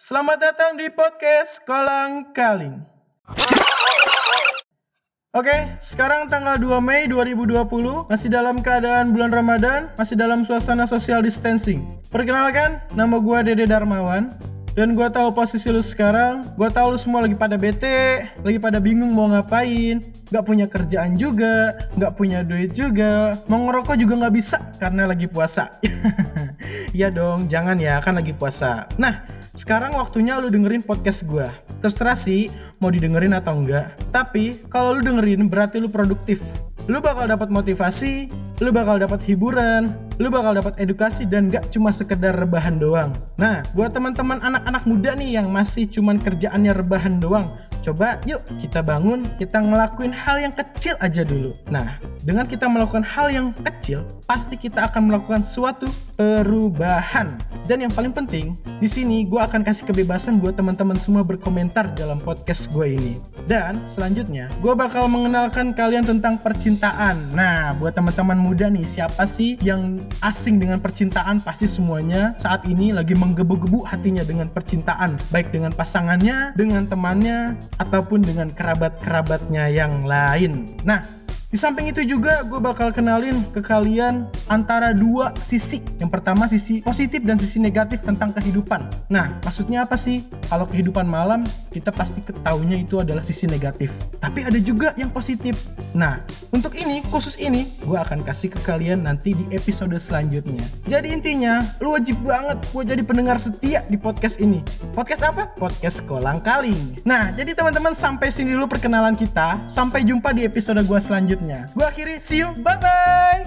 Selamat datang di podcast Kolang Kaling. Oke, sekarang tanggal 2 Mei 2020, masih dalam keadaan bulan Ramadan, masih dalam suasana social distancing. Perkenalkan, nama gua Dede Darmawan, dan gua tahu posisi lu sekarang, gua tahu lu semua lagi pada bete, lagi pada bingung mau ngapain, nggak punya kerjaan juga, nggak punya duit juga, mau ngerokok juga nggak bisa karena lagi puasa. Iya dong, jangan ya, kan lagi puasa. Nah, sekarang waktunya lu dengerin podcast gua. Terserah sih mau didengerin atau enggak. Tapi kalau lu dengerin berarti lu produktif. Lu bakal dapat motivasi, lu bakal dapat hiburan, lu bakal dapat edukasi dan gak cuma sekedar rebahan doang. Nah, buat teman-teman anak-anak muda nih yang masih cuman kerjaannya rebahan doang, coba yuk kita bangun, kita ngelakuin hal yang kecil aja dulu. Nah, dengan kita melakukan hal yang kecil, pasti kita akan melakukan suatu perubahan. Dan yang paling penting, di sini gue akan kasih kebebasan buat teman-teman semua berkomentar dalam podcast gue ini. Dan selanjutnya, gue bakal mengenalkan kalian tentang percintaan. Nah, buat teman-teman muda nih, siapa sih yang asing dengan percintaan? Pasti semuanya saat ini lagi menggebu-gebu hatinya dengan percintaan, baik dengan pasangannya, dengan temannya, ataupun dengan kerabat-kerabatnya yang lain. Nah, di samping itu juga gue bakal kenalin ke kalian antara dua sisi. Yang pertama sisi positif dan sisi negatif tentang kehidupan. Nah, maksudnya apa sih? Kalau kehidupan malam, kita pasti ketahuinya itu adalah sisi negatif. Tapi ada juga yang positif. Nah, untuk ini, khusus ini, gue akan kasih ke kalian nanti di episode selanjutnya. Jadi intinya, lu wajib banget gue jadi pendengar setia di podcast ini. Podcast apa? Podcast Kolang Kaling. Nah, jadi teman-teman sampai sini dulu perkenalan kita. Sampai jumpa di episode gue selanjutnya. Gue akhiri, see you, bye-bye!